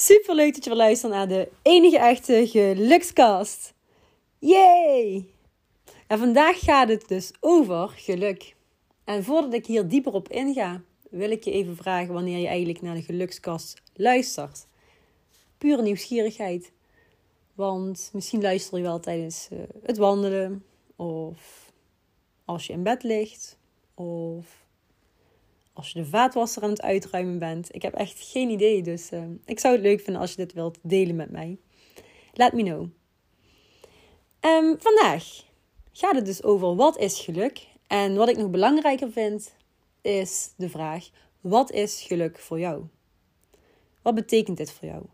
Super leuk dat je weer luistert naar de enige echte gelukskast. Yay! En vandaag gaat het dus over geluk. En voordat ik hier dieper op inga, wil ik je even vragen wanneer je eigenlijk naar de gelukskast luistert. Pure nieuwsgierigheid. Want misschien luister je wel tijdens uh, het wandelen, of als je in bed ligt, of als je de vaatwasser aan het uitruimen bent. Ik heb echt geen idee, dus uh, ik zou het leuk vinden als je dit wilt delen met mij. Let me know. Um, vandaag gaat het dus over wat is geluk. En wat ik nog belangrijker vind, is de vraag: wat is geluk voor jou? Wat betekent dit voor jou?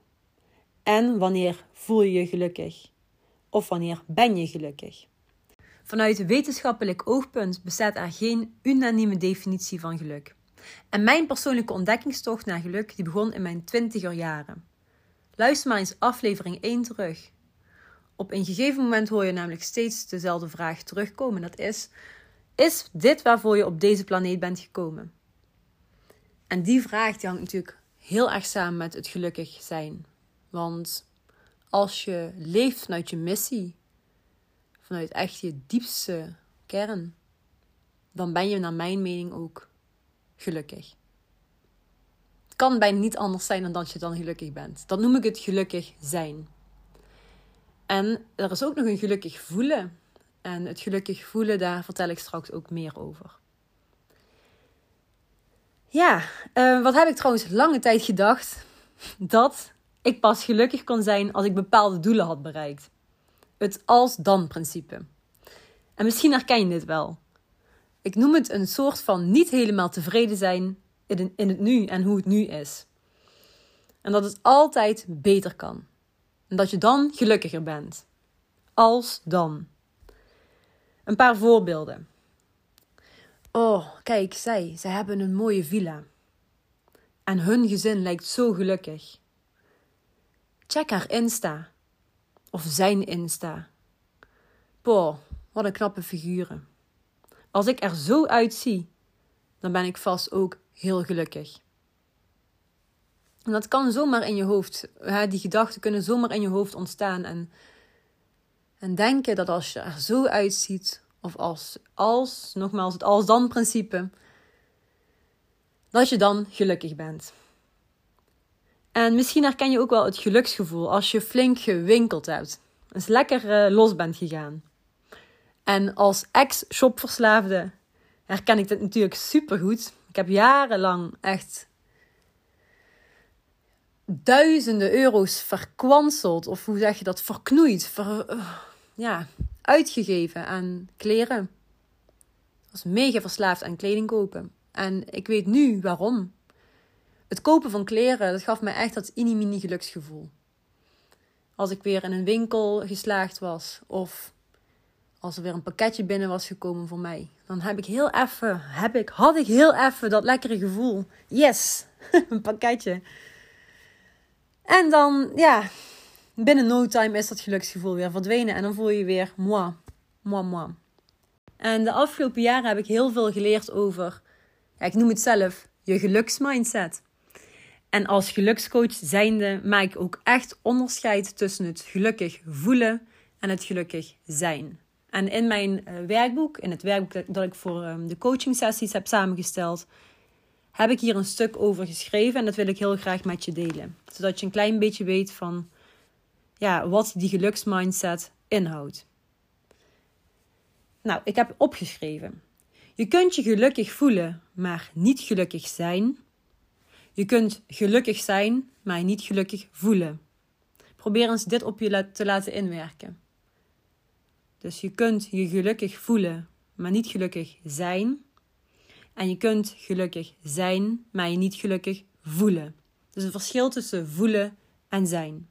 En wanneer voel je je gelukkig? Of wanneer ben je gelukkig? Vanuit wetenschappelijk oogpunt bestaat er geen unanieme definitie van geluk. En mijn persoonlijke ontdekkingstocht naar geluk die begon in mijn twintiger jaren. Luister maar eens aflevering 1 terug. Op een gegeven moment hoor je namelijk steeds dezelfde vraag terugkomen. Dat is: Is dit waarvoor je op deze planeet bent gekomen? En die vraag hangt natuurlijk heel erg samen met het gelukkig zijn. Want als je leeft vanuit je missie, vanuit echt je diepste kern, dan ben je naar mijn mening ook gelukkig. Het kan bijna niet anders zijn dan dat je dan gelukkig bent. Dat noem ik het gelukkig zijn. En er is ook nog een gelukkig voelen. En het gelukkig voelen, daar vertel ik straks ook meer over. Ja, uh, wat heb ik trouwens lange tijd gedacht? Dat ik pas gelukkig kon zijn als ik bepaalde doelen had bereikt. Het als-dan-principe. En misschien herken je dit wel. Ik noem het een soort van niet helemaal tevreden zijn in het nu en hoe het nu is. En dat het altijd beter kan. En dat je dan gelukkiger bent. Als dan. Een paar voorbeelden. Oh, kijk, zij, zij hebben een mooie villa. En hun gezin lijkt zo gelukkig. Check haar Insta. Of zijn Insta. Poh, wat een knappe figuren. Als ik er zo uitzie, dan ben ik vast ook heel gelukkig. En dat kan zomaar in je hoofd, hè, die gedachten kunnen zomaar in je hoofd ontstaan. En, en denken dat als je er zo uitziet, of als, als, nogmaals, het als-dan-principe, dat je dan gelukkig bent. En misschien herken je ook wel het geluksgevoel als je flink gewinkeld hebt. Dus lekker uh, los bent gegaan. En als ex-shopverslaafde herken ik dit natuurlijk supergoed. Ik heb jarenlang echt duizenden euro's verkwanseld. Of hoe zeg je dat? Verknoeid. Ver, uh, ja, uitgegeven aan kleren. Ik was mega verslaafd aan kleding kopen. En ik weet nu waarom. Het kopen van kleren, dat gaf mij echt dat inimini geluksgevoel. Als ik weer in een winkel geslaagd was of als er weer een pakketje binnen was gekomen voor mij, dan heb ik heel even, heb ik, had ik heel even dat lekkere gevoel. Yes, een pakketje. En dan, ja, binnen no time is dat geluksgevoel weer verdwenen en dan voel je weer moi, moi, moi. En de afgelopen jaren heb ik heel veel geleerd over, ik noem het zelf, je geluksmindset. En als gelukscoach zijnde maak ik ook echt onderscheid tussen het gelukkig voelen en het gelukkig zijn. En in mijn uh, werkboek, in het werkboek dat ik voor um, de coaching sessies heb samengesteld, heb ik hier een stuk over geschreven en dat wil ik heel graag met je delen. Zodat je een klein beetje weet van ja, wat die geluksmindset inhoudt. Nou, ik heb opgeschreven. Je kunt je gelukkig voelen, maar niet gelukkig zijn. Je kunt gelukkig zijn, maar niet gelukkig voelen. Probeer eens dit op je te laten inwerken. Dus je kunt je gelukkig voelen, maar niet gelukkig zijn. En je kunt gelukkig zijn, maar je niet gelukkig voelen. Dus een verschil tussen voelen en zijn.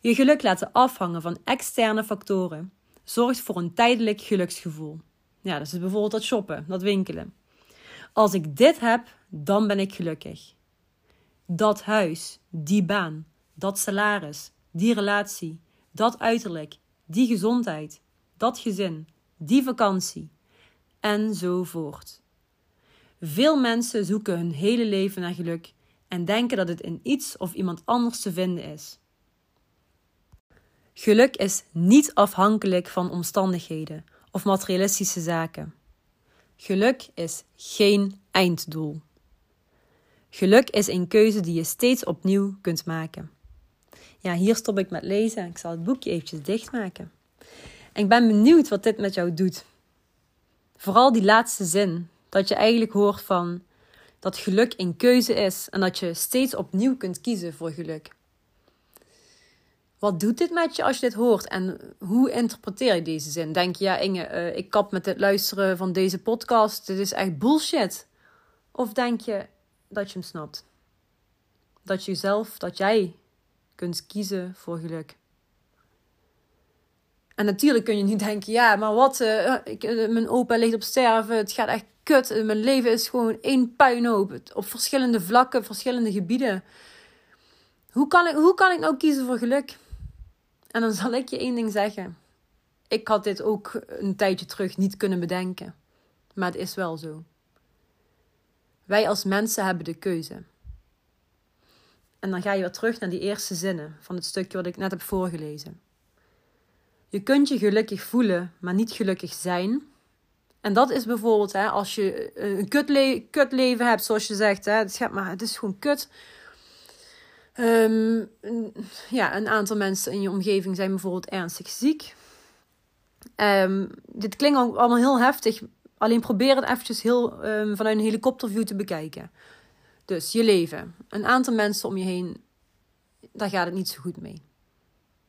Je geluk laten afhangen van externe factoren zorgt voor een tijdelijk geluksgevoel. Ja, dat is bijvoorbeeld dat shoppen, dat winkelen. Als ik dit heb, dan ben ik gelukkig. Dat huis, die baan, dat salaris, die relatie, dat uiterlijk, die gezondheid, dat gezin, die vakantie, enzovoort. Veel mensen zoeken hun hele leven naar geluk en denken dat het in iets of iemand anders te vinden is. Geluk is niet afhankelijk van omstandigheden of materialistische zaken. Geluk is geen einddoel. Geluk is een keuze die je steeds opnieuw kunt maken. Ja, hier stop ik met lezen. Ik zal het boekje eventjes dichtmaken. En ik ben benieuwd wat dit met jou doet. Vooral die laatste zin, dat je eigenlijk hoort van dat geluk een keuze is en dat je steeds opnieuw kunt kiezen voor geluk. Wat doet dit met je als je dit hoort en hoe interpreteer je deze zin? Denk je, ja Inge, uh, ik kap met het luisteren van deze podcast, dit is echt bullshit? Of denk je dat je hem snapt? Dat je zelf, dat jij kunt kiezen voor geluk. En natuurlijk kun je nu denken, ja, maar wat, ik, uh, mijn opa ligt op sterven, het gaat echt kut, mijn leven is gewoon één puinhoop, op verschillende vlakken, verschillende gebieden. Hoe kan, ik, hoe kan ik nou kiezen voor geluk? En dan zal ik je één ding zeggen. Ik had dit ook een tijdje terug niet kunnen bedenken. Maar het is wel zo. Wij als mensen hebben de keuze. En dan ga je weer terug naar die eerste zinnen van het stukje wat ik net heb voorgelezen. Je kunt je gelukkig voelen, maar niet gelukkig zijn. En dat is bijvoorbeeld hè, als je een kut, kut leven hebt, zoals je zegt. Hè, het, gaat maar, het is gewoon kut. Um, ja, een aantal mensen in je omgeving zijn bijvoorbeeld ernstig ziek. Um, dit klinkt allemaal heel heftig. Alleen probeer het eventjes heel um, vanuit een helikopterview te bekijken. Dus je leven. Een aantal mensen om je heen, daar gaat het niet zo goed mee.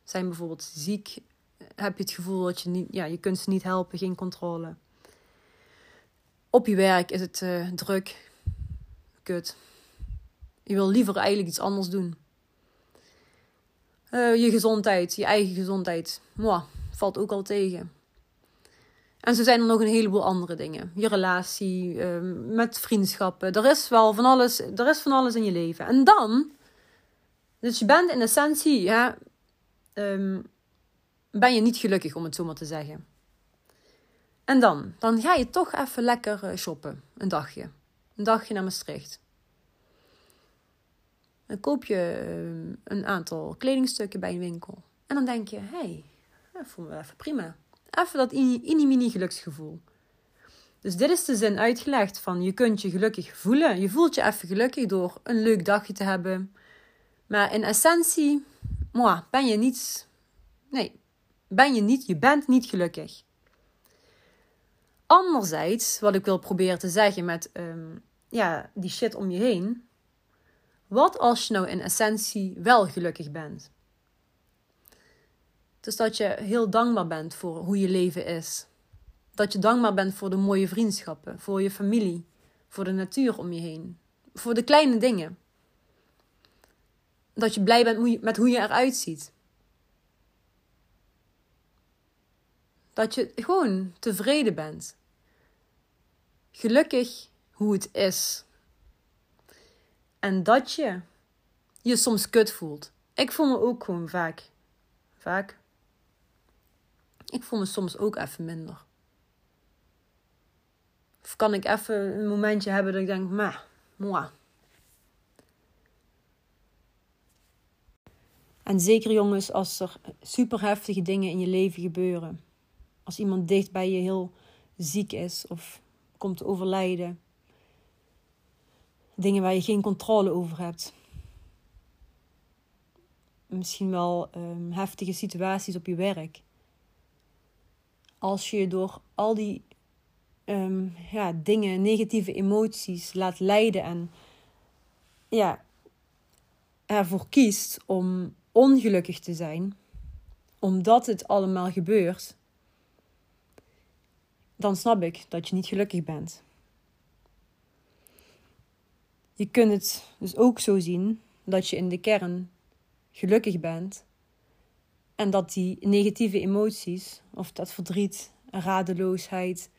Zijn bijvoorbeeld ziek. Heb je het gevoel dat je niet, ja, je kunt ze niet helpen, geen controle. Op je werk is het uh, druk. Kut. Je wil liever eigenlijk iets anders doen. Uh, je gezondheid, je eigen gezondheid, valt ook al tegen. En zo zijn er nog een heleboel andere dingen. Je relatie, uh, met vriendschappen. Er is wel van alles, er is van alles in je leven. En dan, dus je bent in essentie, ja, um, ben je niet gelukkig om het zo maar te zeggen. En dan, dan ga je toch even lekker eh, shoppen, een dagje. Een dagje naar Maastricht. Dan koop je eh, een aantal kledingstukken bij een winkel. En dan denk je, hé, hey, dat voel me even prima. Even dat mini-mini geluksgevoel. Dus dit is de zin uitgelegd van je kunt je gelukkig voelen. Je voelt je even gelukkig door een leuk dagje te hebben. Maar in essentie, moi, ben je niet... Nee, ben je niet, je bent niet gelukkig. Anderzijds, wat ik wil proberen te zeggen met um, ja, die shit om je heen, wat als je nou in essentie wel gelukkig bent? Dus dat je heel dankbaar bent voor hoe je leven is. Dat je dankbaar bent voor de mooie vriendschappen, voor je familie, voor de natuur om je heen, voor de kleine dingen. Dat je blij bent met hoe je eruit ziet. Dat je gewoon tevreden bent. Gelukkig hoe het is. En dat je je soms kut voelt. Ik voel me ook gewoon vaak. Vaak. Ik voel me soms ook even minder. Of kan ik even een momentje hebben dat ik denk, maar, moi. En zeker jongens, als er super heftige dingen in je leven gebeuren. Als iemand dicht bij je heel ziek is of komt te overlijden dingen waar je geen controle over hebt. Misschien wel um, heftige situaties op je werk. Als je door al die um, ja, dingen, negatieve emoties laat leiden en ja, ervoor kiest om ongelukkig te zijn, omdat het allemaal gebeurt, dan snap ik dat je niet gelukkig bent. Je kunt het dus ook zo zien dat je in de kern gelukkig bent, En dat die negatieve emoties, of dat verdriet, radeloosheid,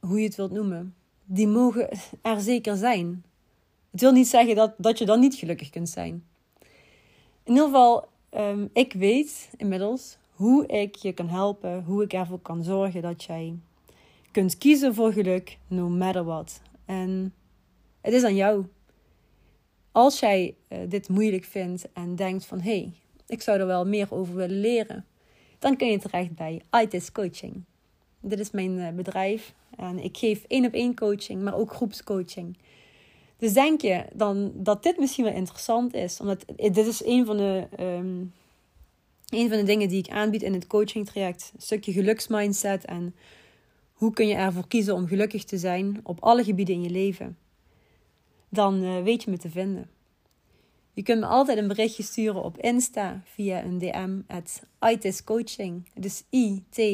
hoe je het wilt noemen, die mogen er zeker zijn. Het wil niet zeggen dat, dat je dan niet gelukkig kunt zijn. In ieder geval, um, ik weet inmiddels hoe ik je kan helpen, hoe ik ervoor kan zorgen dat jij kunt kiezen voor geluk, no matter what. En het is aan jou. Als jij uh, dit moeilijk vindt en denkt van hé, hey, ik zou er wel meer over willen leren, dan kun je terecht bij ITIS Coaching. Dit is mijn uh, bedrijf en ik geef één op één coaching, maar ook groepscoaching. Dus denk je dan dat dit misschien wel interessant is? Omdat dit is een van de, um, een van de dingen die ik aanbied in het coaching traject. Een stukje geluksmindset en hoe kun je ervoor kiezen om gelukkig te zijn op alle gebieden in je leven. Dan uh, weet je me te vinden. Je kunt me altijd een berichtje sturen op Insta via een DM at ITIS Coaching. Dus I-T-H-I-S-S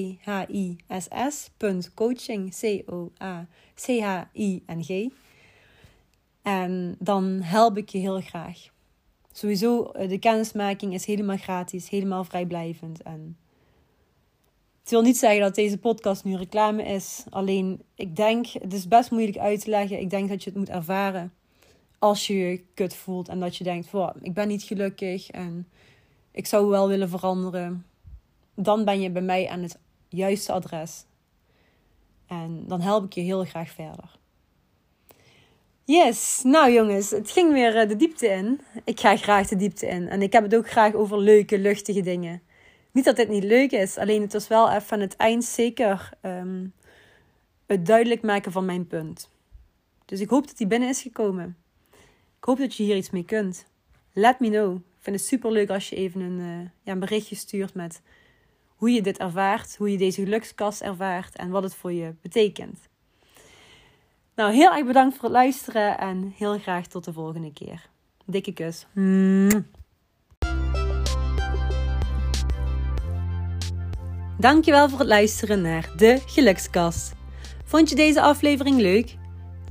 coaching. C-O-A-C-H-I-N-G. En dan help ik je heel graag. Sowieso, eh, de kennismaking is helemaal gratis, helemaal vrijblijvend. En het wil niet zeggen dat deze podcast nu reclame is. Alleen, ik denk, het is best moeilijk uit te leggen. Ik denk dat je het moet ervaren als je je kut voelt en dat je denkt: wow, ik ben niet gelukkig en ik zou wel willen veranderen. Dan ben je bij mij aan het juiste adres. En dan help ik je heel graag verder. Yes, nou jongens, het ging weer eh, de diepte in. Ik ga graag de diepte in. En ik heb het ook graag over leuke, luchtige dingen. Niet dat dit niet leuk is, alleen het was wel even aan het eind zeker um, het duidelijk maken van mijn punt. Dus ik hoop dat die binnen is gekomen. Ik hoop dat je hier iets mee kunt. Let me know. Ik vind het super leuk als je even een, uh, ja, een berichtje stuurt met hoe je dit ervaart, hoe je deze gelukskast ervaart en wat het voor je betekent. Nou, heel erg bedankt voor het luisteren en heel graag tot de volgende keer. Dikke kus. Dankjewel voor het luisteren naar de Gelukskast. Vond je deze aflevering leuk?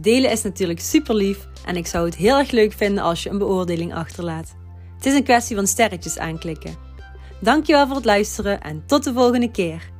Delen is natuurlijk super lief en ik zou het heel erg leuk vinden als je een beoordeling achterlaat. Het is een kwestie van sterretjes aanklikken. Dankjewel voor het luisteren en tot de volgende keer.